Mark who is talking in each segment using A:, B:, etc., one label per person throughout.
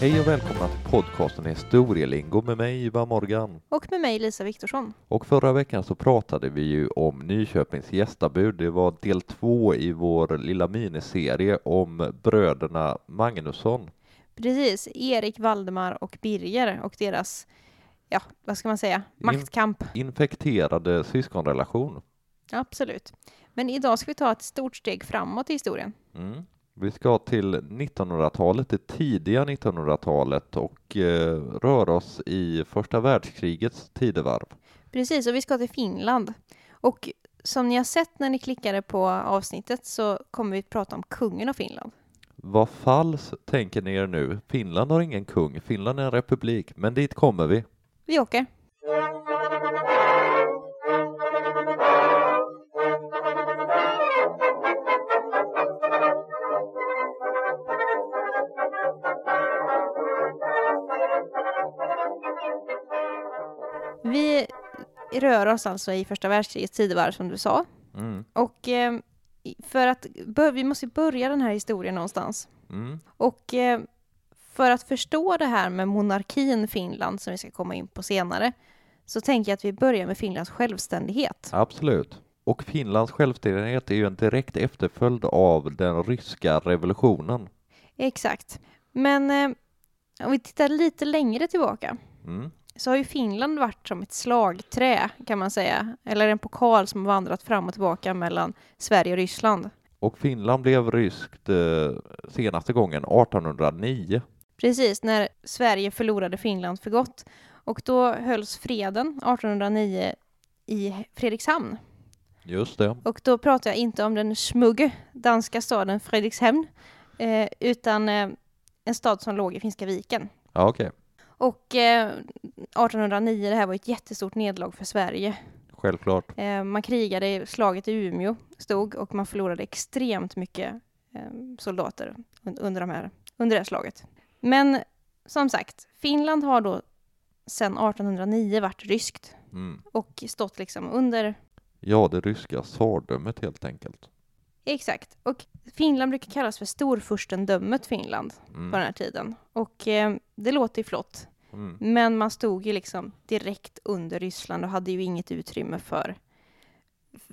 A: Hej och välkomna till podcasten Historielingo med mig Ivar Morgan.
B: Och med mig Lisa Viktorsson.
A: Och förra veckan så pratade vi ju om Nyköpings gästabud. Det var del två i vår lilla miniserie om bröderna Magnusson.
B: Precis, Erik, Valdemar och Birger och deras, ja, vad ska man säga, maktkamp.
A: Infekterade syskonrelation.
B: Absolut. Men idag ska vi ta ett stort steg framåt i historien.
A: Mm. Vi ska till 1900-talet, det tidiga 1900-talet och eh, röra oss i första världskrigets tidevarv.
B: Precis, och vi ska till Finland. Och som ni har sett när ni klickade på avsnittet så kommer vi att prata om kungen av Finland.
A: Vad falls tänker ni er nu? Finland har ingen kung, Finland är en republik, men dit kommer vi.
B: Vi åker. Vi rör oss alltså i första världskrigets tidevarv som du sa.
A: Mm.
B: Och eh, för att vi måste börja den här historien någonstans.
A: Mm.
B: Och eh, för att förstå det här med monarkin Finland som vi ska komma in på senare så tänker jag att vi börjar med Finlands självständighet.
A: Absolut. Och Finlands självständighet är ju en direkt efterföljd av den ryska revolutionen.
B: Exakt. Men eh, om vi tittar lite längre tillbaka
A: Mm.
B: Så har ju Finland varit som ett slagträ kan man säga, eller en pokal som vandrat fram och tillbaka mellan Sverige och Ryssland.
A: Och Finland blev ryskt eh, senaste gången 1809.
B: Precis, när Sverige förlorade Finland för gott. Och då hölls freden 1809 i Fredrikshamn.
A: Just det.
B: Och då pratar jag inte om den smugge danska staden Fredrikshamn, eh, utan eh, en stad som låg i Finska viken.
A: Ja, okej.
B: Och eh, 1809, det här var ett jättestort nederlag för Sverige.
A: Självklart.
B: Eh, man krigade, slaget i Umeå stod och man förlorade extremt mycket eh, soldater un- under, de här, under det här slaget. Men som sagt, Finland har då sedan 1809 varit ryskt
A: Mm.
B: och stått liksom under
A: Ja, det ryska tsardömet helt enkelt.
B: Exakt. Och Finland brukar kallas för storfurstendömet Finland på den
A: Mm.
B: här tiden. Och eh, det låter ju flott.
A: Mm.
B: Men man stod ju liksom direkt under Ryssland och hade ju inget utrymme för,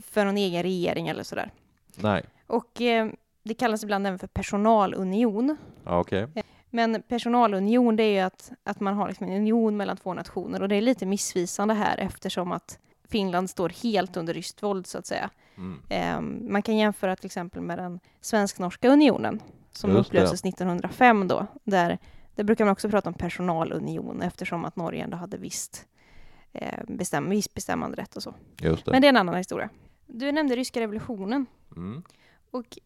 B: för någon egen regering eller sådär.
A: Nej.
B: Och eh, det kallas ibland även för personalunion.
A: Ja, okej.
B: Men personalunion det är ju att, att man har liksom en union mellan två nationer och det är lite missvisande här eftersom att Finland står helt under ryskt våld så att säga.
A: Mm.
B: Eh, man kan jämföra till exempel med den svensk-norska unionen som
A: Just det.
B: upplöstes 1905 då. Där, där brukar man också prata om personalunion eftersom att Norge ändå hade visst, eh, bestäm, viss bestämmanderätt och så.
A: Det.
B: Men det är en annan historia. Du nämnde ryska revolutionen
A: Mm.
B: och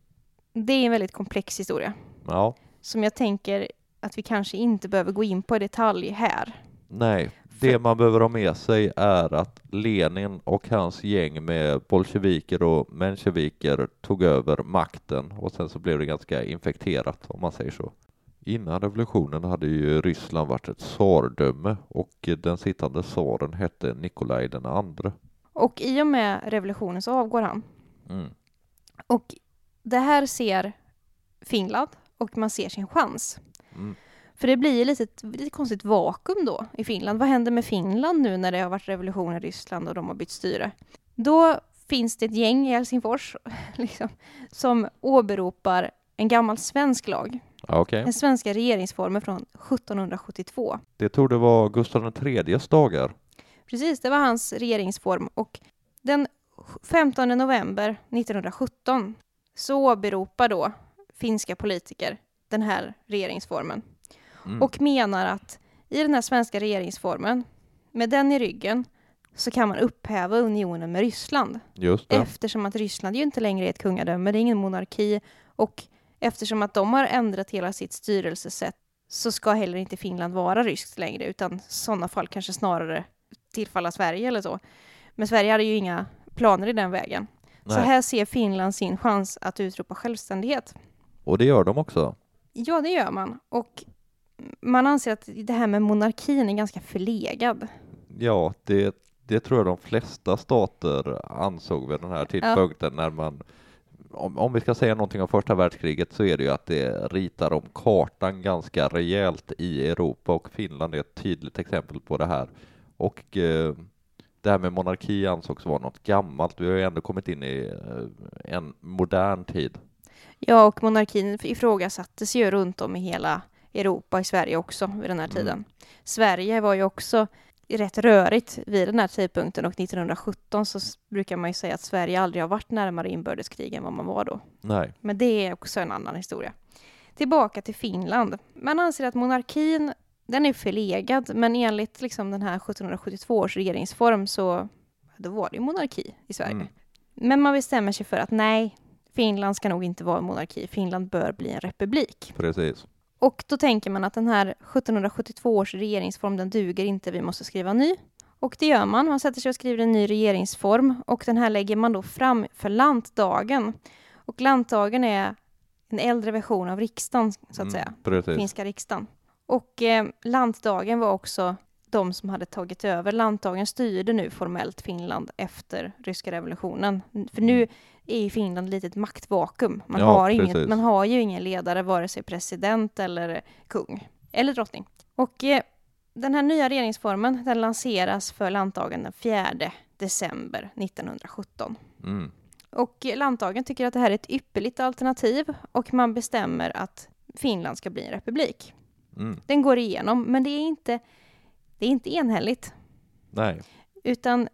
B: det är en väldigt komplex historia
A: Ja.
B: som jag tänker att vi kanske inte behöver gå in på i detalj här.
A: Nej, det man behöver ha med sig är att Lenin och hans gäng med bolsjeviker och mensjeviker tog över makten och sen så blev det ganska infekterat om man säger så. Innan revolutionen hade ju Ryssland varit ett tsardöme och den sittande tsaren hette Nikolaj den andre.
B: Och i och med revolutionen så avgår han.
A: Mm.
B: Och det här ser Finland och man ser sin chans.
A: Mm.
B: För det blir lite, ett lite konstigt vakuum då i Finland. Vad händer med Finland nu när det har varit revolution i Ryssland och de har bytt styre? Då finns det ett gäng i Helsingfors liksom, som åberopar en gammal svensk lag.
A: Okej.
B: Den svenska regeringsformen från 1772.
A: Det tog det vara Gustav IIIs dagar.
B: Precis, det var hans regeringsform och den 15 november 1917 så åberopar då finska politiker den här regeringsformen
A: Mm.
B: och menar att i den här svenska regeringsformen, med den i ryggen, så kan man upphäva unionen med Ryssland
A: Just det.
B: eftersom att Ryssland ju inte längre är ett kungadöme, det är ingen monarki och eftersom att de har ändrat hela sitt styrelsesätt så ska heller inte Finland vara ryskt längre utan sådana fall kanske snarare tillfalla Sverige eller så. Men Sverige hade ju inga planer i den vägen. Så
A: Nej.
B: här ser Finland sin chans att utropa självständighet.
A: Och det gör de också.
B: Ja, det gör man. Och man anser att det här med monarkin är ganska förlegad.
A: Ja, det, det tror jag de flesta stater ansåg vid den här tidpunkten när man om, om vi ska säga någonting om första världskriget så är det ju att det ritar om kartan ganska rejält i Europa och Finland är ett tydligt exempel på det här. Och eh, det här med monarki ansågs vara något gammalt. Vi har ju ändå kommit in i eh, en modern tid.
B: Ja, och monarkin ifrågasattes ju runt om i hela Europa, i Sverige också vid den här
A: Mm.
B: tiden. Sverige var ju också rätt rörigt vid den här tidpunkten och 1917 så brukar man ju säga att Sverige aldrig har varit närmare inbördeskrig än vad man var då.
A: Nej,
B: Men det är också en annan historia. Tillbaka till Finland. Man anser att monarkin, den är förlegad, men enligt liksom den här 1772 års regeringsform så då var det ju monarki i Sverige.
A: Mm.
B: Men man bestämmer sig för att nej, Finland ska nog inte vara en monarki. Finland bör bli en republik.
A: precis.
B: Och då tänker man att den här 1772 års regeringsform, den duger inte, vi måste skriva ny. Och det gör man. Man sätter sig och skriver en ny regeringsform och den här lägger man då fram för lantdagen. Och lantdagen är en äldre version av riksdagen, så att
A: Mm,
B: säga.
A: Precis.
B: Finska riksdagen. Och eh, lantdagen var också de som hade tagit över. Lantdagen styrde nu formellt Finland efter ryska revolutionen. För nu är ju Finland lite ett maktvakuum. Man,
A: Mm. Ja,
B: har inget,
A: precis.
B: man har ju ingen ledare, vare sig president eller kung. Eller drottning. Och eh, den här nya regeringsformen den lanseras för lantdagen den 4 december 1917.
A: Mm.
B: Och lantdagen tycker att det här är ett ypperligt alternativ och man bestämmer att Finland ska bli en republik.
A: Mm.
B: Den går igenom, men det är inte, det är inte enhälligt.
A: Nej,
B: Utan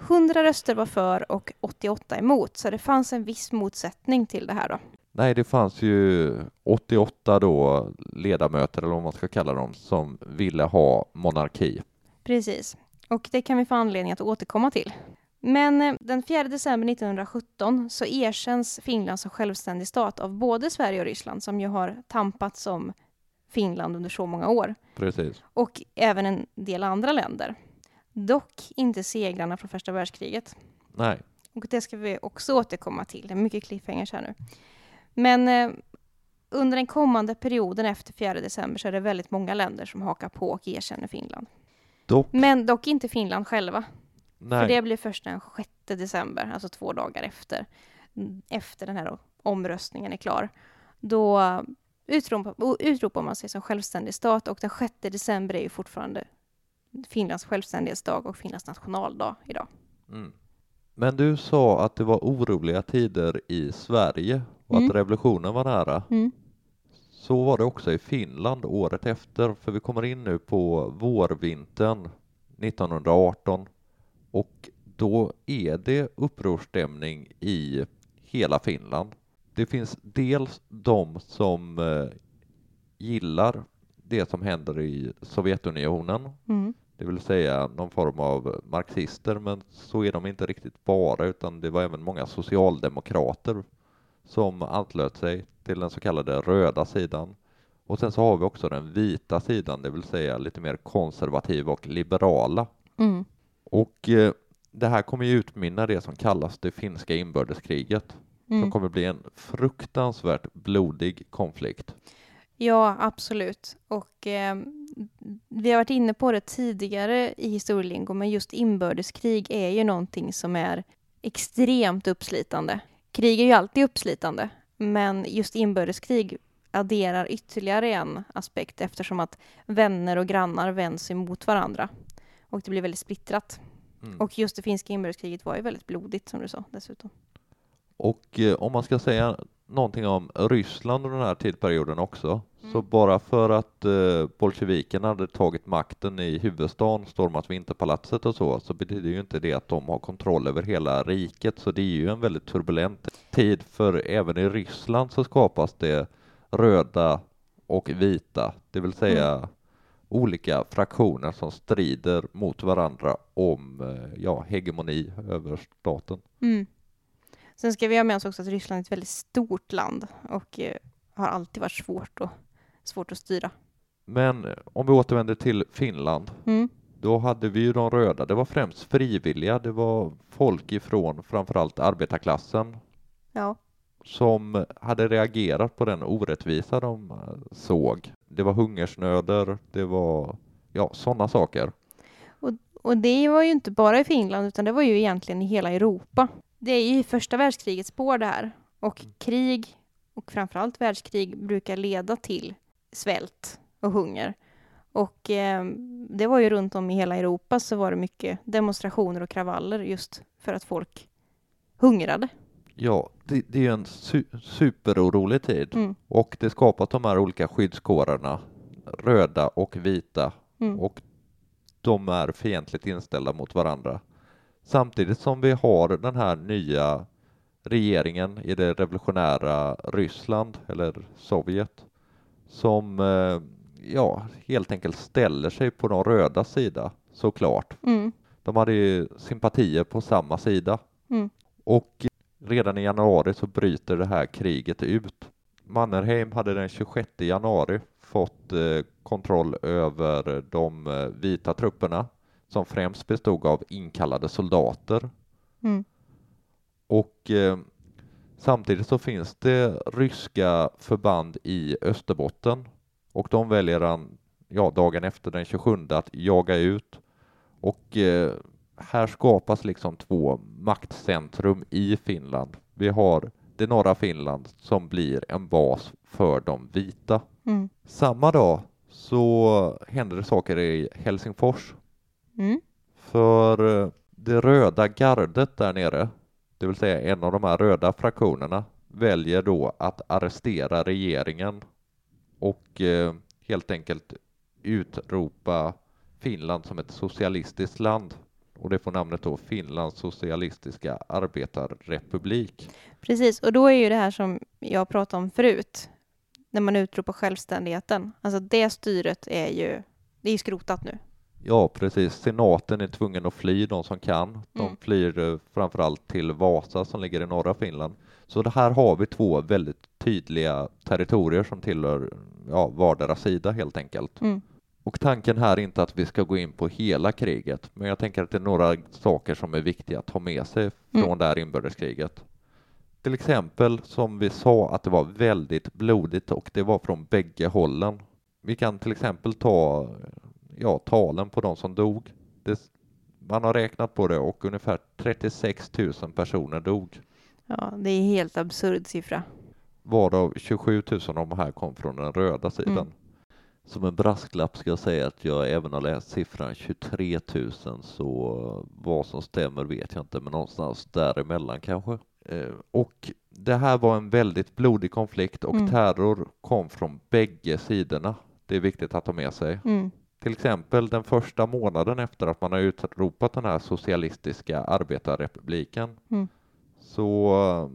B: 100 röster var för och 88 emot, så det fanns en viss motsättning till det här då.
A: Nej, det fanns ju 88 då ledamöter, eller vad man ska kalla dem, som ville ha monarki.
B: Precis. Och det kan vi få anledning att återkomma till. Men eh, den 4 december 1917 så erkänns Finland som självständig stat av både Sverige och Ryssland som ju har tampats om Finland under så många år.
A: Precis.
B: och även en del andra länder. Dock inte segrarna från första världskriget.
A: Nej,
B: Och det ska vi också återkomma till. Det är mycket cliffhangers här nu. Men eh, under den kommande perioden efter 4 december så är det väldigt många länder som hakar på och erkänner Finland.
A: dock,
B: Men dock inte Finland själva. För
A: nej.
B: det blir först den 6 december, alltså två dagar efter, efter den här omröstningen är klar. Då utropar, utropar man sig som självständig stat och den 6 december är ju fortfarande Finlands självständighetsdag och Finlands nationaldag idag.
A: Mm. Men du sa att det var oroliga tider i Sverige och
B: Mm.
A: att revolutionen var nära. Så var det också i Finland året efter, för vi kommer in nu på vårvintern 1918 och då är det upprorsstämning i hela Finland. Det finns dels de som eh, gillar det som händer i Sovjetunionen,
B: Mm.
A: det vill säga någon form av marxister, men så är de inte riktigt bara, utan det var även många socialdemokrater som anslöt sig till den så kallade röda sidan. Och sen så har vi också den vita sidan, det vill säga lite mer konservativa och liberala.
B: Mm.
A: Och eh, det här kommer ju utmynna det som kallas det finska inbördeskriget,
B: Mm.
A: kommer bli en fruktansvärt blodig konflikt.
B: Ja, absolut. Och eh, vi har varit inne på det tidigare i historielingo, men just inbördeskrig är ju någonting som är extremt uppslitande. Krig är ju alltid uppslitande, men just inbördeskrig adderar ytterligare en aspekt eftersom att vänner och grannar vänds emot varandra. Och det blir väldigt splittrat.
A: Mm.
B: Och just det finska inbördeskriget var ju väldigt blodigt som du sa dessutom.
A: Och eh, om man ska säga någonting om Ryssland under den här tidperioden också,
B: Mm.
A: så bara för att eh, bolsjevikerna hade tagit makten i huvudstaden, stormat Vinterpalatset och så, så betyder ju inte det att de har kontroll över hela riket, så det är ju en väldigt turbulent tid, för även i Ryssland så skapas det röda och vita, det vill säga olika fraktioner som strider mot varandra om eh, ja, hegemoni över staten.
B: Mm. Sen ska vi ha med oss också att Ryssland är ett väldigt stort land och eh, har alltid varit svårt, och, svårt att styra.
A: Men eh, om vi återvänder till Finland,
B: Mm.
A: då hade vi ju de röda. Det var främst frivilliga. Det var folk ifrån framförallt arbetarklassen
B: Ja.
A: som hade reagerat på den orättvisa de eh, såg. Det var hungersnöder, det var ja, sådana saker.
B: Och det var ju inte bara i Finland, utan det var ju egentligen i hela Europa. Det är ju första världskrigets spår det här. Och krig, och framförallt världskrig, brukar leda till svält och hunger. Och eh, det var ju runt om i hela Europa så var det mycket demonstrationer och kravaller just för att folk hungrade.
A: Ja, det, det är ju en su superorolig tid
B: Mm.
A: och det skapat de här olika skyddskårerna, röda och vita,
B: Mm.
A: och de är fientligt inställda mot varandra. Samtidigt som vi har den här nya regeringen i det revolutionära Ryssland, eller Sovjet, som eh, ja, helt enkelt ställer sig på de röda sida, såklart.
B: Mm.
A: De hade ju sympatier på samma sida.
B: Mm.
A: Och redan i januari så bryter det här kriget ut. Mannerheim hade den 26 januari fått eh, kontroll över de eh, vita trupperna som främst bestod av inkallade soldater.
B: Mm.
A: Och eh, samtidigt så finns det ryska förband i Österbotten och de väljer han, ja, dagen efter den 27 att jaga ut. Och eh, här skapas liksom två maktcentrum i Finland. Vi har det norra Finland som blir en bas för de vita.
B: Mm.
A: Samma dag så händer det saker i Helsingfors
B: Mm.
A: för eh, det röda gardet där nere, det vill säga en av de här röda fraktionerna, väljer då att arrestera regeringen och eh, helt enkelt utropa Finland som ett socialistiskt land. Och det får namnet då Finlands socialistiska arbetarrepublik.
B: Precis, och då är ju det här som jag pratade om förut, när man utropar självständigheten. Alltså det styret är ju, det är skrotat nu.
A: Ja, precis. Senaten är tvungen att fly, de som kan. De
B: Mm.
A: flyr eh, framförallt till Vasa som ligger i norra Finland. Så det här har vi två väldigt tydliga territorier som tillhör ja, vardera sida helt enkelt.
B: Mm.
A: Och tanken här är inte att vi ska gå in på hela kriget, men jag tänker att det är några saker som är viktiga att ta med sig från
B: Mm.
A: det här inbördeskriget. Till exempel som vi sa att det var väldigt blodigt och det var från bägge hållen. Vi kan till exempel ta ja, talen på de som dog. Det, man har räknat på det och ungefär 36 000 personer dog,
B: Ja, det är en helt absurd siffra.
A: varav 27 000 av de här kom från den röda sidan.
B: Mm.
A: Som en brasklapp ska jag säga att jag även har läst siffran 23 000 så vad som stämmer vet jag inte men någonstans däremellan kanske. Eh, Och det här var en väldigt blodig konflikt och
B: Mm.
A: terror kom från bägge sidorna. Det är viktigt att ha med sig.
B: Mm.
A: Till exempel den första månaden efter att man har utropat den här socialistiska arbetarrepubliken
B: Mm.
A: så eh,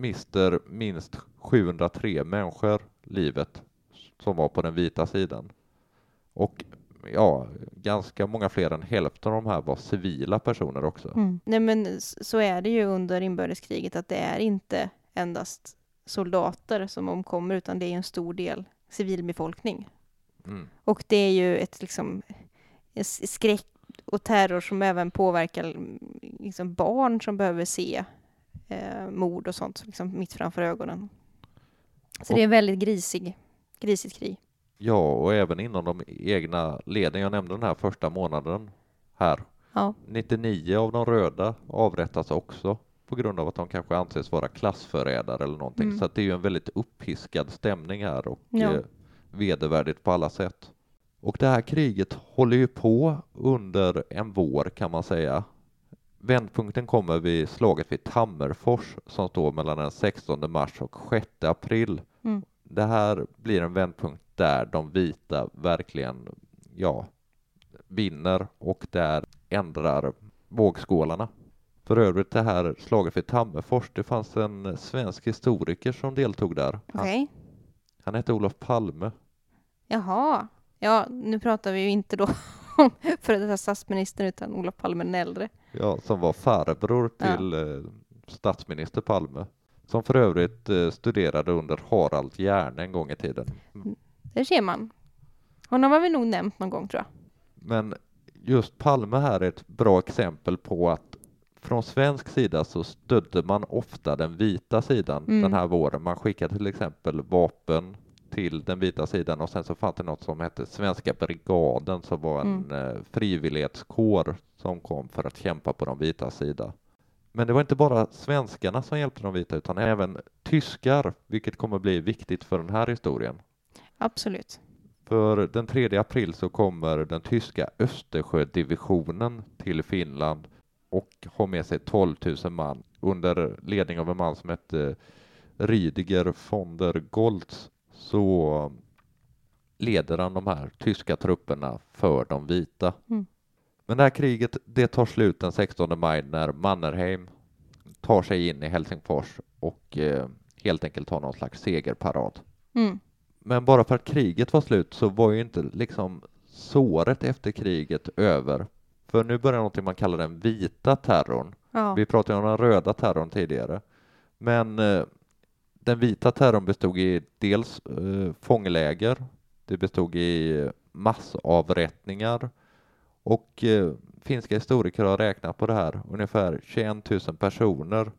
A: mister minst 703 människor livet som var på den vita sidan. Och ja, ganska många fler än hälften av de här var civila personer också.
B: Mm. Nej men så är det ju under inbördeskriget att det är inte endast soldater som omkommer utan det är en stor del civilbefolkning.
A: Mm.
B: Och det är ju ett liksom skräck och terror som även påverkar mm, liksom barn som behöver se eh, mord och sånt liksom mitt framför ögonen. Så
A: Och-
B: det är väldigt grisig, grisigt krig.
A: Ja, och även inom de egna leden. Jag nämnde den här första månaden här.
B: Ja.
A: 99 av de röda avrättas också på grund av att de kanske anses vara klassförrädare eller någonting.
B: Mm.
A: Så det är ju en väldigt uppiskad stämning här och
B: Ja.
A: Vedervärdigt på alla sätt. Och det här kriget håller ju på under en vår kan man säga. Vändpunkten kommer vid slaget vid Tammerfors som står mellan den 16 mars och 6 april.
B: Mm.
A: Det här blir en vändpunkt där de vita verkligen, ja, vinner och där ändrar vågskålarna. För övrigt det här slaget vid Tammerfors, det fanns en svensk historiker som deltog där.
B: Okej.
A: Han, han hette Olof Palme.
B: Jaha. Ja, nu pratar vi ju inte då om före detta statsministern utan Olof Palme den äldre.
A: Ja, som var farbror
B: Ja.
A: till eh, statsminister Palme. Som för övrigt eh, studerade under Harald Hjerne en gång i tiden.
B: Där ser man. Honom har vi nog nämnt någon gång tror jag.
A: Men just Palme här är ett bra exempel på att från svensk sida så stödde man ofta den vita sidan
B: Mm.
A: den här våren. Man skickade till exempel vapen till den vita sidan och sen så fanns det något som hette Svenska brigaden som var en
B: Mm.
A: eh, frivillighetskår som kom för att kämpa på de vita sida. Men det var inte bara svenskarna som hjälpte de vita utan även tyskar, vilket kommer bli viktigt för den här historien.
B: Absolut.
A: För den 3 april så kommer den tyska Östersjödivisionen till Finland och har med sig 12 000 man under ledning av en man som hette Rydiger von der Goltz så leder han de här tyska trupperna för de vita.
B: Mm.
A: Men det här kriget det tar slut den 16 maj när Mannerheim tar sig in i Helsingfors och eh, helt enkelt har någon slags segerparad.
B: Mm.
A: Men bara för att kriget var slut så var ju inte liksom såret efter kriget över. För nu börjar någonting man kallar den vita terrorn.
B: Ja.
A: Vi pratade om den röda terrorn tidigare. Men eh, den vita terrorn bestod i dels eh, fångläger, det bestod i massavrättningar och eh, finska historiker har räknat på det här. Ungefär 21 000 personer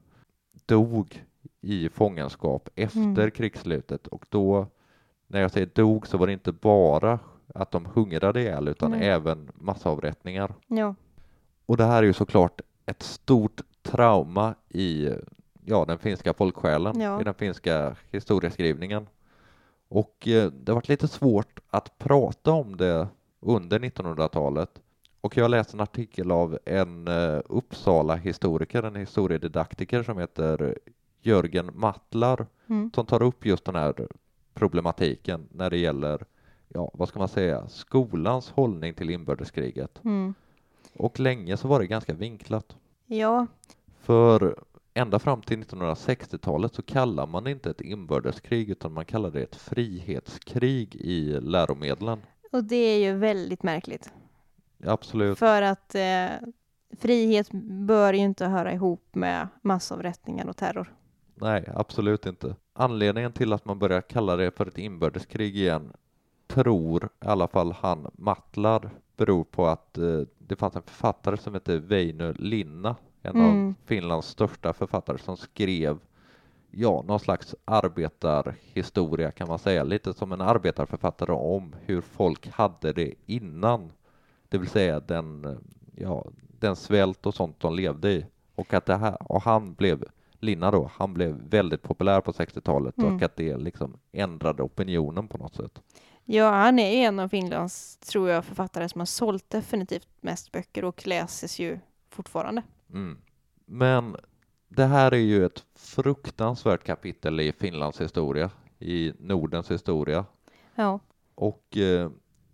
A: dog i fångenskap efter
B: Mm.
A: krigsslutet och då, när jag säger dog, så var det inte bara att de hungrade ihjäl utan
B: Nej.
A: även massavrättningar.
B: ja.
A: Och det här är ju såklart ett stort trauma i ja, den finska folksjälen,
B: Ja.
A: i den finska historieskrivningen. Och eh, det har varit lite svårt att prata om det under 1900-talet. Och jag läste en artikel av en eh, Uppsala-historiker, en historiedidaktiker som heter Jörgen Mattlar,
B: Mm.
A: som tar upp just den här problematiken när det gäller, ja, vad ska man säga, skolans hållning till inbördeskriget.
B: Mm.
A: Och länge så var det ganska vinklat.
B: Ja.
A: För ända fram till 1960-talet så kallar man inte ett inbördeskrig utan man kallar det ett frihetskrig i läromedlen.
B: Och det är ju väldigt märkligt.
A: Absolut.
B: För att eh, frihet bör ju inte höra ihop med massavrättningar och terror.
A: Nej, absolut inte. Anledningen till att man börjar kalla det för ett inbördeskrig igen tror i alla fall han Mattlar beror på att eh, det fanns en författare som hette Väinö Linna, en
B: Mm.
A: av Finlands största författare som skrev ja, någon slags arbetarhistoria kan man säga, lite som en arbetarförfattare om hur folk hade det innan, det vill säga den, eh, ja, den svält och sånt de levde i. Och att det här, och han blev, Linna då, han blev väldigt populär på 60-talet
B: Mm.
A: och att det liksom ändrade opinionen på något sätt.
B: Ja, han är ju en av Finlands, tror jag, författare som har sålt definitivt mest böcker och läses ju fortfarande.
A: Mm. Men det här är ju ett fruktansvärt kapitel i Finlands historia, i Nordens historia.
B: Ja.
A: Och eh,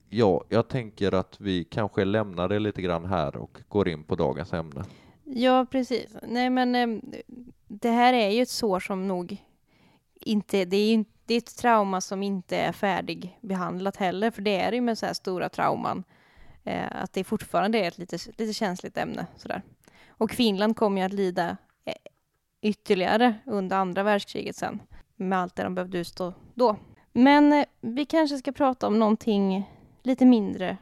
A: ja, jag tänker att vi kanske lämnar det lite grann här och går in på dagens ämne.
B: Ja, precis. Nej, men eh, det här är ju ett sår som nog inte, det är ju inte- det är ett trauma som inte är färdigbehandlat heller, för det är det ju med så här stora trauman, eh, att det fortfarande är ett lite, lite känsligt ämne sådär. Och Finland kommer ju att lida eh, ytterligare under andra världskriget sen, med allt det de behövde utstå då. Men eh, vi kanske ska prata om någonting lite mindre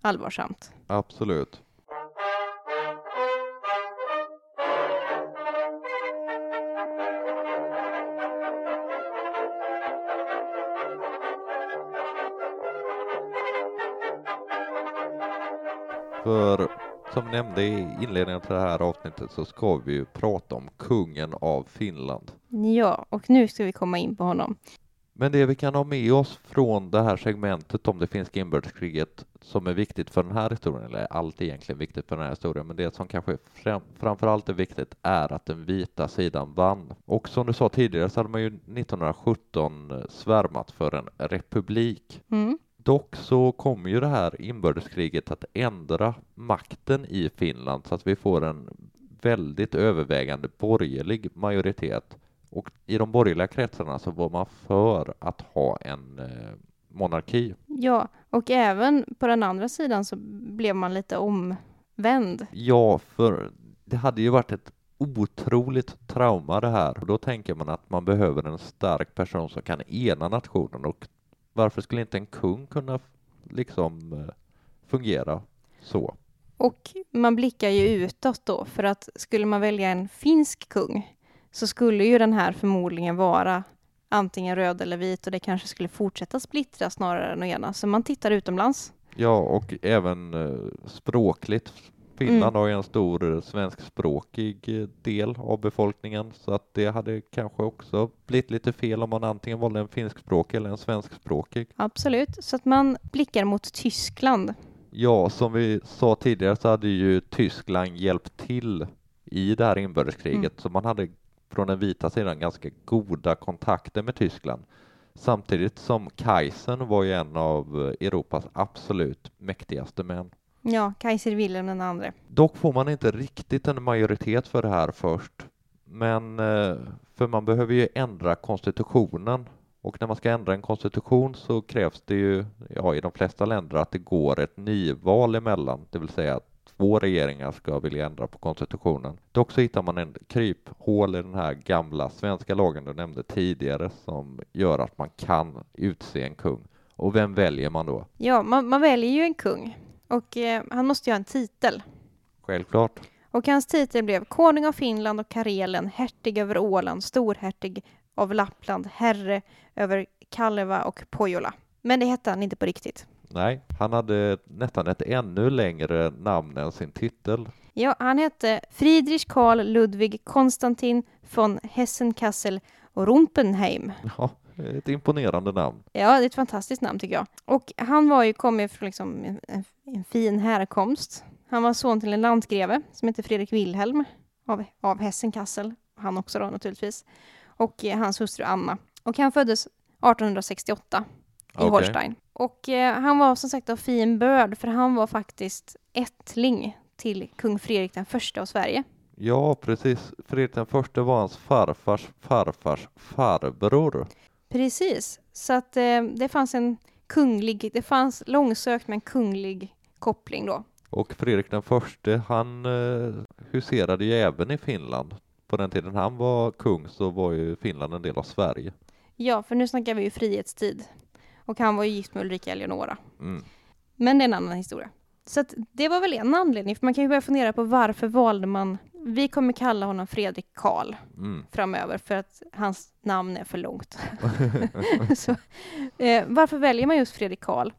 B: allvarsamt.
A: Absolut. För som nämnde i inledningen till det här avsnittet så ska vi ju prata om kungen av Finland.
B: Ja, och nu ska vi komma in på honom.
A: Men det vi kan ha med oss från det här segmentet om det finska inbördeskriget som är viktigt för den här historien, eller allt är egentligen viktigt för den här historien, men det som kanske fram, framförallt är viktigt är att den vita sidan vann. Och som du sa tidigare så hade man ju 1917 svärmat för en republik.
B: Mm.
A: Dock så kommer ju det här inbördeskriget att ändra makten i Finland så att vi får en väldigt övervägande borgerlig majoritet. Och i de borgerliga kretsarna så var man för att ha en eh, monarki.
B: Ja, och även på den andra sidan så blev man lite omvänd.
A: Ja, för det hade ju varit ett otroligt trauma det här. Och då tänker man att man behöver en stark person som kan ena nationen och varför skulle inte en kung kunna liksom eh, fungera så?
B: Och man blickar ju utåt då, för att skulle man välja en finsk kung så skulle ju den här förmodligen vara antingen röd eller vit och det kanske skulle fortsätta splittra snarare än att ena. Så man tittar utomlands.
A: Ja, och även eh, språkligt Finland har ju en stor svenskspråkig eh, del av befolkningen så att det hade kanske också blivit lite fel om man antingen valde en finskspråkig eller en svenskspråkig.
B: Absolut, så att man blickar mot Tyskland.
A: Ja, som vi sa tidigare så hade ju Tyskland hjälpt till i det här inbördeskriget
B: Mm.
A: så man hade från den vita sidan ganska goda kontakter med Tyskland. Samtidigt som Kaisern var ju en av eh, Europas absolut mäktigaste män.
B: Ja, Kaiser Wilhelm den andre.
A: Dock får man inte riktigt en majoritet för det här först. Men eh, för man behöver ju ändra konstitutionen och när man ska ändra en konstitution så krävs det ju ja, i de flesta länder att det går ett nyval emellan, det vill säga att två regeringar ska vilja ändra på konstitutionen. Dock så hittar man en kryphål i den här gamla svenska lagen du nämnde tidigare som gör att man kan utse en kung. Och vem väljer man då?
B: Ja, man, man väljer ju en kung och eh, han måste ju ha en titel.
A: Självklart.
B: Och hans titel blev konung av Finland och Karelen, hertig över Åland, storhertig av Lappland, herre över Kaleva och Pohjola. Men det hette han inte på riktigt.
A: Nej, han hade nästan ett ännu längre namn än sin titel.
B: Ja, han hette Friedrich Karl Ludwig Konstantin von Hessen-Kassel Rumpenheim.
A: Ja, ett imponerande namn.
B: Ja, det är ett fantastiskt namn tycker jag. Och han var ju, kom ju från liksom en, en, en fin härkomst. Han var son till en lantgreve som hette Fredrik Wilhelm av, av Hessen-Kassel. Han också då naturligtvis. Och eh, hans hustru Anna. Och han föddes 1868 i
A: Okej.
B: Holstein. Och eh, han var som sagt av fin börd för han var faktiskt ättling till kung Fredrik den första av Sverige.
A: Ja, precis. Fredrik den förste var hans farfars farfars farbror.
B: Precis, så att eh, det fanns en kunglig, det fanns långsökt men kunglig koppling då.
A: Och Fredrik den förste, han eh, huserade ju även i Finland. På den tiden han var kung så var ju Finland en del av Sverige.
B: Ja, för nu snackar vi ju frihetstid. Och han var ju gift med Ulrika Eleonora.
A: Mm.
B: Men det är en annan historia. Så att det var väl en anledning, för man kan ju börja fundera på varför valde man, vi kommer kalla honom Fredrik Karl
A: Mm.
B: framöver för att hans namn är för långt. så, eh, varför väljer man just Fredrik Karl?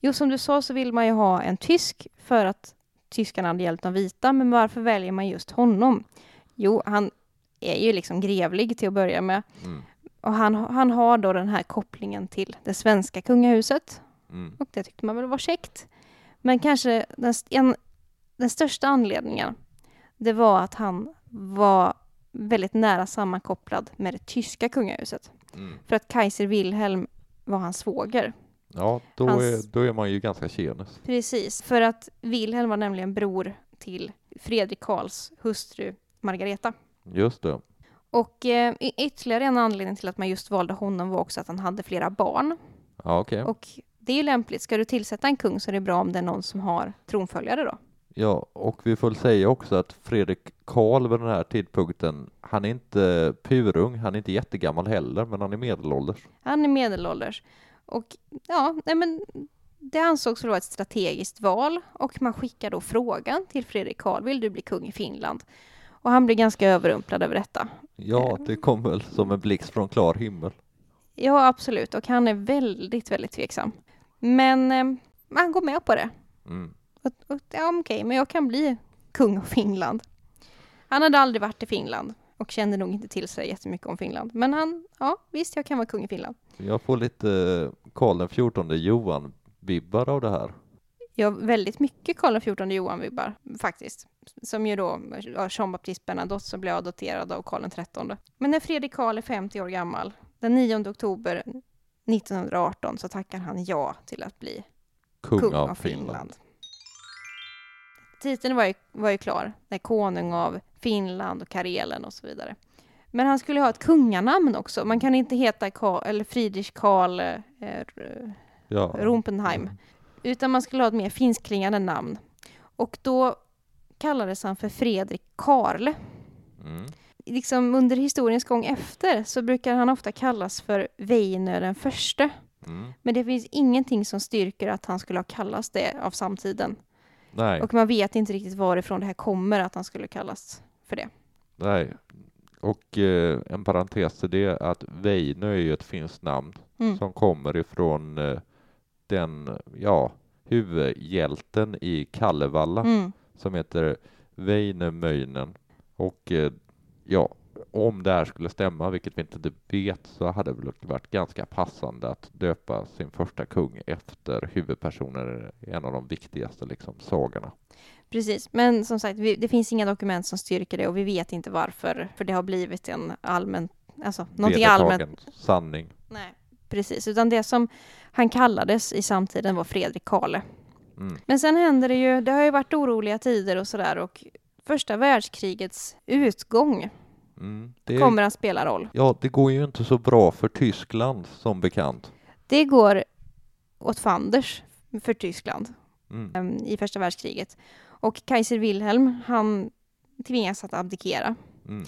B: Jo, som du sa så vill man ju ha en tysk för att tyskarna hade hjälpt de vita, men varför väljer man just honom? Jo, han är ju liksom grevlig till att börja med
A: Mm.
B: och han, han har då den här kopplingen till det svenska kungahuset
A: Mm.
B: och det tyckte man väl var käckt. Men kanske den, en, den största anledningen det var att han var väldigt nära sammankopplad med det tyska kungahuset.
A: Mm.
B: För att Kaiser Wilhelm var hans svåger.
A: Ja, då,
B: Hans-
A: är, då är man ju ganska tjenis.
B: Precis, för att Wilhelm var nämligen bror till Fredrik Karls hustru Margareta.
A: Just det.
B: Och eh, ytterligare en anledning till att man just valde honom var också att han hade flera barn.
A: Ja, okej.
B: Och det är ju lämpligt. Ska du tillsätta en kung så är det bra om det är någon som har tronföljare då.
A: Ja, och vi får säga också att Fredrik Karl vid den här tidpunkten, han är inte purung, han är inte jättegammal heller, men han är medelålders.
B: Han är medelålders. Och ja, nej men det ansågs vara ett strategiskt val och man skickar då frågan till Fredrik Karl, vill du bli kung i Finland? Och han blir ganska överrumplad över detta.
A: Ja, det kom väl som en blixt från klar himmel.
B: Ja, absolut. Och han är väldigt, väldigt tveksam. Men eh, han går med på det.
A: Mm.
B: Och, och, ja, okej, men jag kan bli kung av Finland. Han hade aldrig varit i Finland och kände nog inte till sig jättemycket om Finland. Men han, ja, visst, jag kan vara kung i Finland.
A: Jag får lite eh, Karl fjortonde Johan-vibbar av det här.
B: Ja, väldigt mycket Karl XIV Johan-vibbar faktiskt. Som ju då var Jean Baptiste Bernadotte som blev adopterad av Karl XIII. Men när Fredrik Karl är 50 år gammal, den 9 oktober 1918, så tackar han ja till att bli
A: Kung,
B: kung
A: av
B: av
A: Finland.
B: Finland. Titeln var ju, var ju klar, det är konung av Finland och Karelen och så vidare. Men han skulle ha ett kunganamn också. Man kan inte heta Karl, eller Friedrich Karl eh,
A: Ja.
B: Rumpenheim, utan man skulle ha ett mer finskklingande namn. Och då kallades han för Fredrik Karl.
A: Mm.
B: Liksom under historiens gång efter så brukar han ofta kallas för Väinö den förste.
A: Mm.
B: Men det finns ingenting som styrker att han skulle ha kallats det av samtiden.
A: Nej,
B: Och man vet inte riktigt varifrån det här kommer att han skulle kallas för det.
A: nej. Och eh, en parentes till det är att Väinö är ju ett finskt namn
B: Mm.
A: som kommer ifrån eh, den, ja, huvudhjälten i Kalevala
B: Mm.
A: som heter Väinämöinen. Och eh, ja, om det här skulle stämma, vilket vi inte vet, så hade det väl varit ganska passande att döpa sin första kung efter huvudpersonen i en av de viktigaste liksom, sagorna.
B: Precis, men som sagt, vi, det finns inga dokument som styrker det och vi vet inte varför, för det har blivit en allmän, alltså någonting allmänt.
A: sanning.
B: Nej, precis, utan det som han kallades i samtiden var Fredrik Kale. Mm. Men sen händer det ju, det har ju varit oroliga tider och sådär och första världskrigets utgång mm, det, kommer att spela roll.
A: Ja, det går ju inte så bra för Tyskland som bekant.
B: Det går åt fanders för Tyskland mm. Ehm, i första världskriget. Och Kaiser Wilhelm, han tvingas att abdikera. Mm.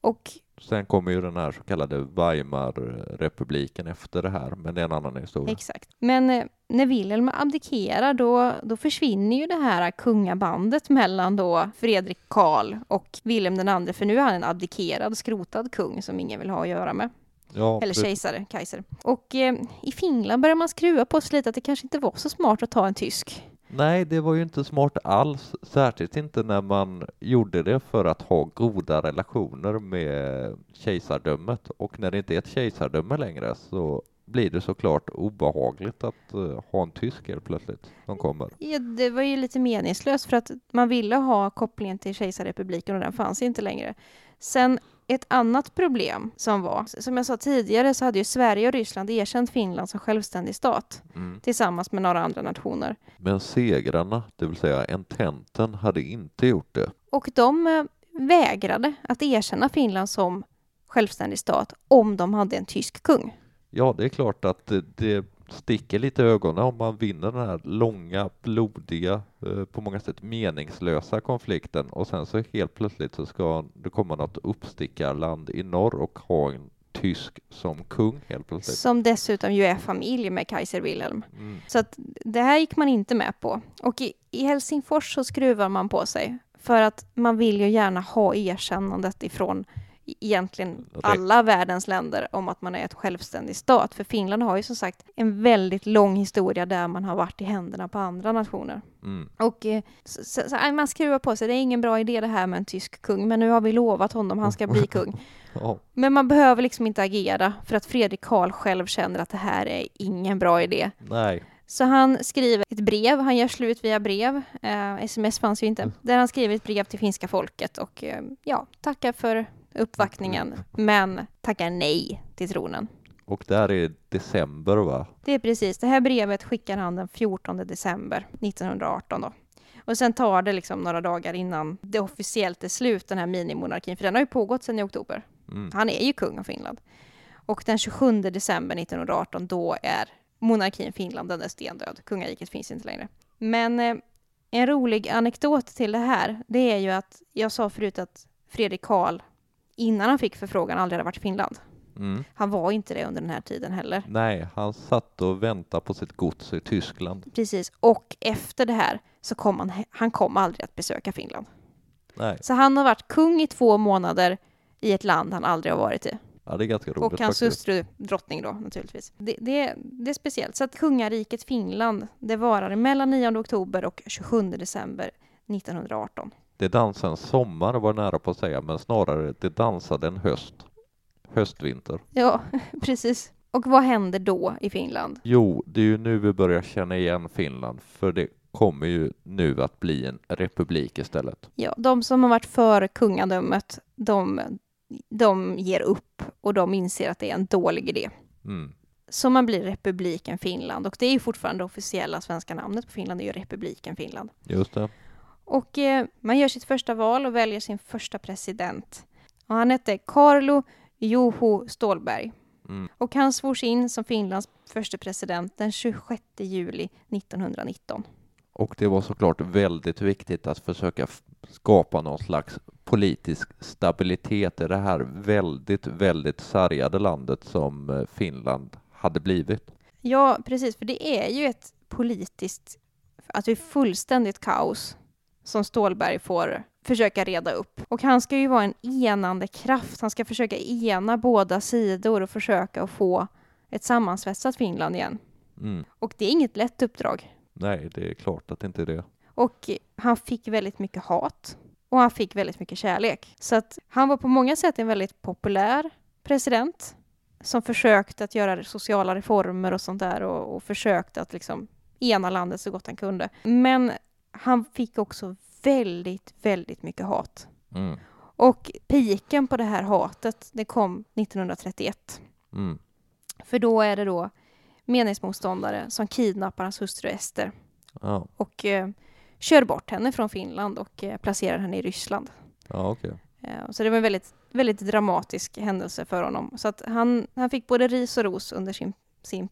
A: Och Sen kommer ju den här så kallade Weimarrepubliken efter det här, men det är en annan historia.
B: Exakt. Men eh, när Wilhelm abdikerar då, då försvinner ju det här kungabandet mellan då Fredrik Karl och Wilhelm den andre, för nu är han en abdikerad, skrotad kung som ingen vill ha att göra med. Ja, Eller kejsare, kejsare. Och eh, i Finland börjar man skruva på sig lite att det kanske inte var så smart att ta en tysk.
A: Nej, det var ju inte smart alls, särskilt inte när man gjorde det för att ha goda relationer med kejsardömet. Och när det inte är ett kejsardöme längre så blir det såklart obehagligt att uh, ha en tysk helt plötsligt som kommer.
B: Ja, det var ju lite meningslöst för att man ville ha kopplingen till kejsarrepubliken och den fanns inte längre. Sen ett annat problem som var, som jag sa tidigare, så hade ju Sverige och Ryssland erkänt Finland som självständig stat mm. tillsammans med några andra nationer.
A: Men segrarna, det vill säga ententen, hade inte gjort det.
B: Och de eh, vägrade att erkänna Finland som självständig stat om de hade en tysk kung.
A: Ja, det är klart att det, sticker lite i ögonen om man vinner den här långa, blodiga, eh, på många sätt meningslösa konflikten och sen så helt plötsligt så ska det komma något uppstickarland i norr och ha en tysk som kung helt plötsligt.
B: Som dessutom ju är familj med Kaiser Wilhelm. Mm. Så att det här gick man inte med på. Och i, i Helsingfors så skruvar man på sig för att man vill ju gärna ha erkännandet ifrån egentligen alla världens länder om att man är ett självständig stat. För Finland har ju som sagt en väldigt lång historia där man har varit i händerna på andra nationer. Mm. Och eh, så, så, så, man skruvar på sig, det är ingen bra idé det här med en tysk kung, men nu har vi lovat honom, han ska bli kung. oh. Men man behöver liksom inte agera för att Fredrik Karl själv känner att det här är ingen bra idé.
A: Nej.
B: Så han skriver ett brev, han gör slut via brev, eh, sms fanns ju inte, mm. där han skriver ett brev till finska folket och eh, ja, tackar för uppvaktningen, men tackar nej till tronen.
A: Och det här är december va?
B: Det är precis, det här brevet skickar han den 14 december 1918 då. Och sen tar det liksom några dagar innan det officiellt är slut, den här minimonarkin, för den har ju pågått sedan i oktober. Mm. Han är ju kung av Finland. Och den 27 december 1918, då är monarkin Finland, den är stendöd. Kungariket finns inte längre. Men eh, en rolig anekdot till det här, det är ju att jag sa förut att Fredrik Karl innan han fick förfrågan aldrig hade varit i Finland. Mm. Han var inte det under den här tiden heller.
A: Nej, han satt och väntade på sitt gods i Tyskland.
B: Precis, och efter det här så kom han, han kom aldrig att besöka Finland.
A: Nej.
B: Så han har varit kung i två månader i ett land han aldrig har varit i.
A: Ja, det är ganska roligt
B: Och hans hustru drottning då naturligtvis. Det, det, det, är speciellt. Så att kungariket Finland, det varar mellan 9 oktober och 27 december 1918.
A: Det dansade en sommar var nära på att säga, men snarare det dansade en höst. Höstvinter.
B: Ja, precis. Och vad händer då i Finland?
A: Jo, det är ju nu vi börjar känna igen Finland, för det kommer ju nu att bli en republik istället.
B: Ja, de som har varit för kungadömet, de, de ger upp och de inser att det är en dålig idé. Mm. Så man blir republiken Finland och det är ju fortfarande officiella svenska namnet på Finland, det är ju republiken Finland.
A: Just det.
B: Och eh, man gör sitt första val och väljer sin första president. Och han hette Carlo Juho Stålberg. Mm. Och han svors in som Finlands första president den 26 juli 1919.
A: Och det var såklart väldigt viktigt att försöka skapa någon slags politisk stabilitet i det här väldigt, väldigt sargade landet som eh, Finland hade blivit.
B: Ja, precis, för det är ju ett politiskt, alltså fullständigt kaos som Stålberg får försöka reda upp. Och han ska ju vara en enande kraft. Han ska försöka ena båda sidor och försöka att få ett sammansvetsat Finland igen. Mm. Och det är inget lätt uppdrag.
A: Nej, det är klart att det inte är det.
B: Och han fick väldigt mycket hat och han fick väldigt mycket kärlek. Så att han var på många sätt en väldigt populär president som försökte att göra sociala reformer och sånt där och, och försökte att liksom ena landet så gott han kunde. Men han fick också väldigt, väldigt mycket hat.
A: Mm.
B: Och piken på det här hatet, det kom 1931.
A: Mm.
B: För då är det då meningsmotståndare som kidnappar hans hustru Ester
A: Ja,
B: och eh, kör bort henne från Finland och eh, placerar henne i Ryssland.
A: ja okej.
B: Eh, så det var en väldigt, väldigt dramatisk händelse för honom. Så att han, han fick både ris och ros under sin, sin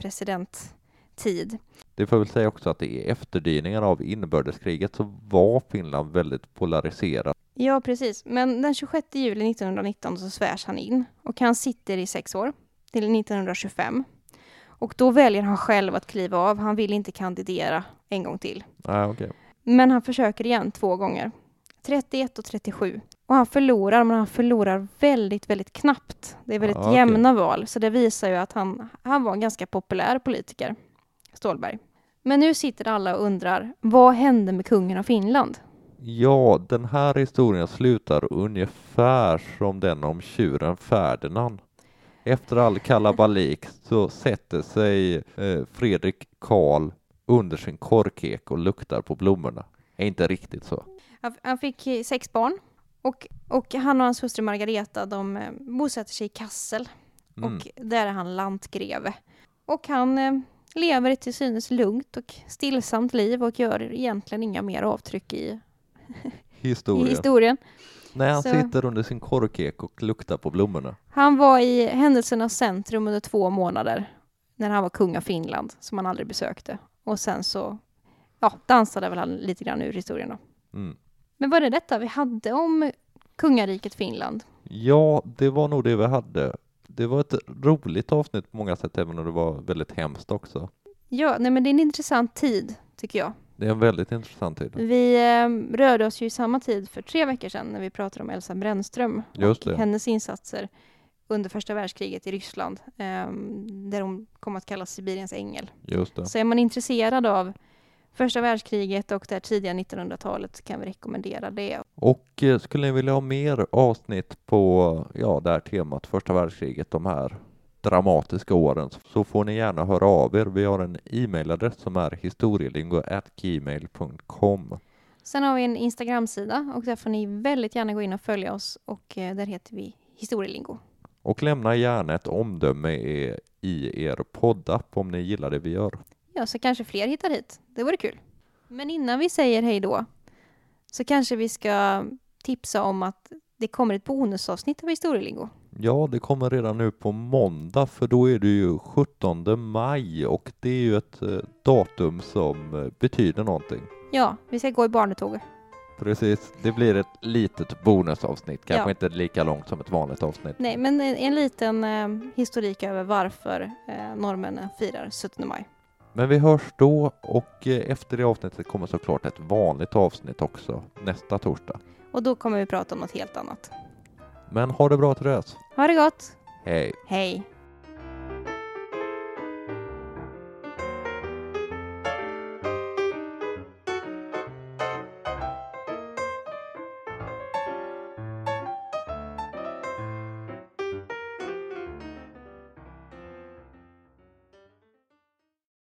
B: presidenttid.
A: Det får väl säga också att i efterdyningarna av inbördeskriget så var Finland väldigt polariserat.
B: Ja, precis. Men den 26 juli 1919 så svärs han in och han sitter i sex år till 1925. Och då väljer han själv att kliva av. Han vill inte kandidera en gång till.
A: Ja, okej.
B: Men han försöker igen två gånger. 31 och 37. Och han förlorar, men han förlorar väldigt, väldigt knappt. Det är väldigt
A: Ja, okej.
B: jämna val, så det visar ju att han, han var en ganska populär politiker, Stålberg. Men nu sitter alla och undrar, vad hände med kungen av Finland?
A: Ja, den här historien slutar ungefär som den om tjuren Ferdinand. Efter all kalabalik så sätter sig eh, Fredrik Karl under sin korkek och luktar på blommorna. Är inte riktigt så.
B: Han, fick eh, sex barn och, och han och hans hustru Margareta de eh, bosätter sig i Kassel
A: Mm.
B: och där är han lantgreve. Och han eh, lever ett till synes lugnt och stillsamt liv och gör egentligen inga mer avtryck i, i
A: Historien.
B: historien.
A: När han
B: Så-
A: sitter under sin korkek och luktar på blommorna.
B: Han var i händelsernas centrum under två månader när han var kung av Finland, som han aldrig besökte. Och sen så ja, dansade väl han lite grann ur historien då.
A: Mm.
B: Men var det detta vi hade om kungariket Finland?
A: Ja, det var nog det vi hade. Det var ett roligt avsnitt på många sätt, även om det var väldigt hemskt också.
B: Ja, nej men det är en intressant tid, tycker jag.
A: Det är en väldigt intressant tid.
B: Vi eh, rörde oss ju i samma tid för tre veckor sedan när vi pratade om Elsa Brännström
A: Just
B: och
A: det.
B: hennes insatser under första världskriget i Ryssland, eh, där hon kom att kallas Sibiriens ängel.
A: Just det.
B: Så är man intresserad av första världskriget och det tidiga 1900-talet kan vi rekommendera det.
A: Och eh, skulle ni vilja ha mer avsnitt på ja, det här temat, första världskriget, de här dramatiska åren, så får ni gärna höra av er. Vi har en e-mailadress som är historielingo.gmail.com.
B: Sen har vi en Instagram-sida och där får ni väldigt gärna gå in och följa oss och eh, där heter vi Historielingo.
A: Och lämna gärna ett omdöme i, i er poddapp om ni gillar det vi gör.
B: Ja, så kanske fler hittar hit. Det vore kul. Men innan vi säger hej då så kanske vi ska tipsa om att det kommer ett bonusavsnitt av Historielingo.
A: Ja, det kommer redan nu på måndag för då är det ju 17 maj och det är ju ett eh, datum som eh, betyder någonting.
B: Ja, vi ska gå i barnetåg.
A: Precis, det blir ett litet bonusavsnitt, kanske
B: Ja.
A: inte lika långt som ett vanligt avsnitt.
B: Nej, men en, en liten eh, historik över varför eh, norrmännen firar 17 maj.
A: Men vi hörs då och eh, efter det avsnittet kommer såklart ett vanligt avsnitt också nästa torsdag.
B: Och då kommer vi prata om något helt annat.
A: Men ha det bra till dess.
B: Ha det gott!
A: Hej!
B: Hej!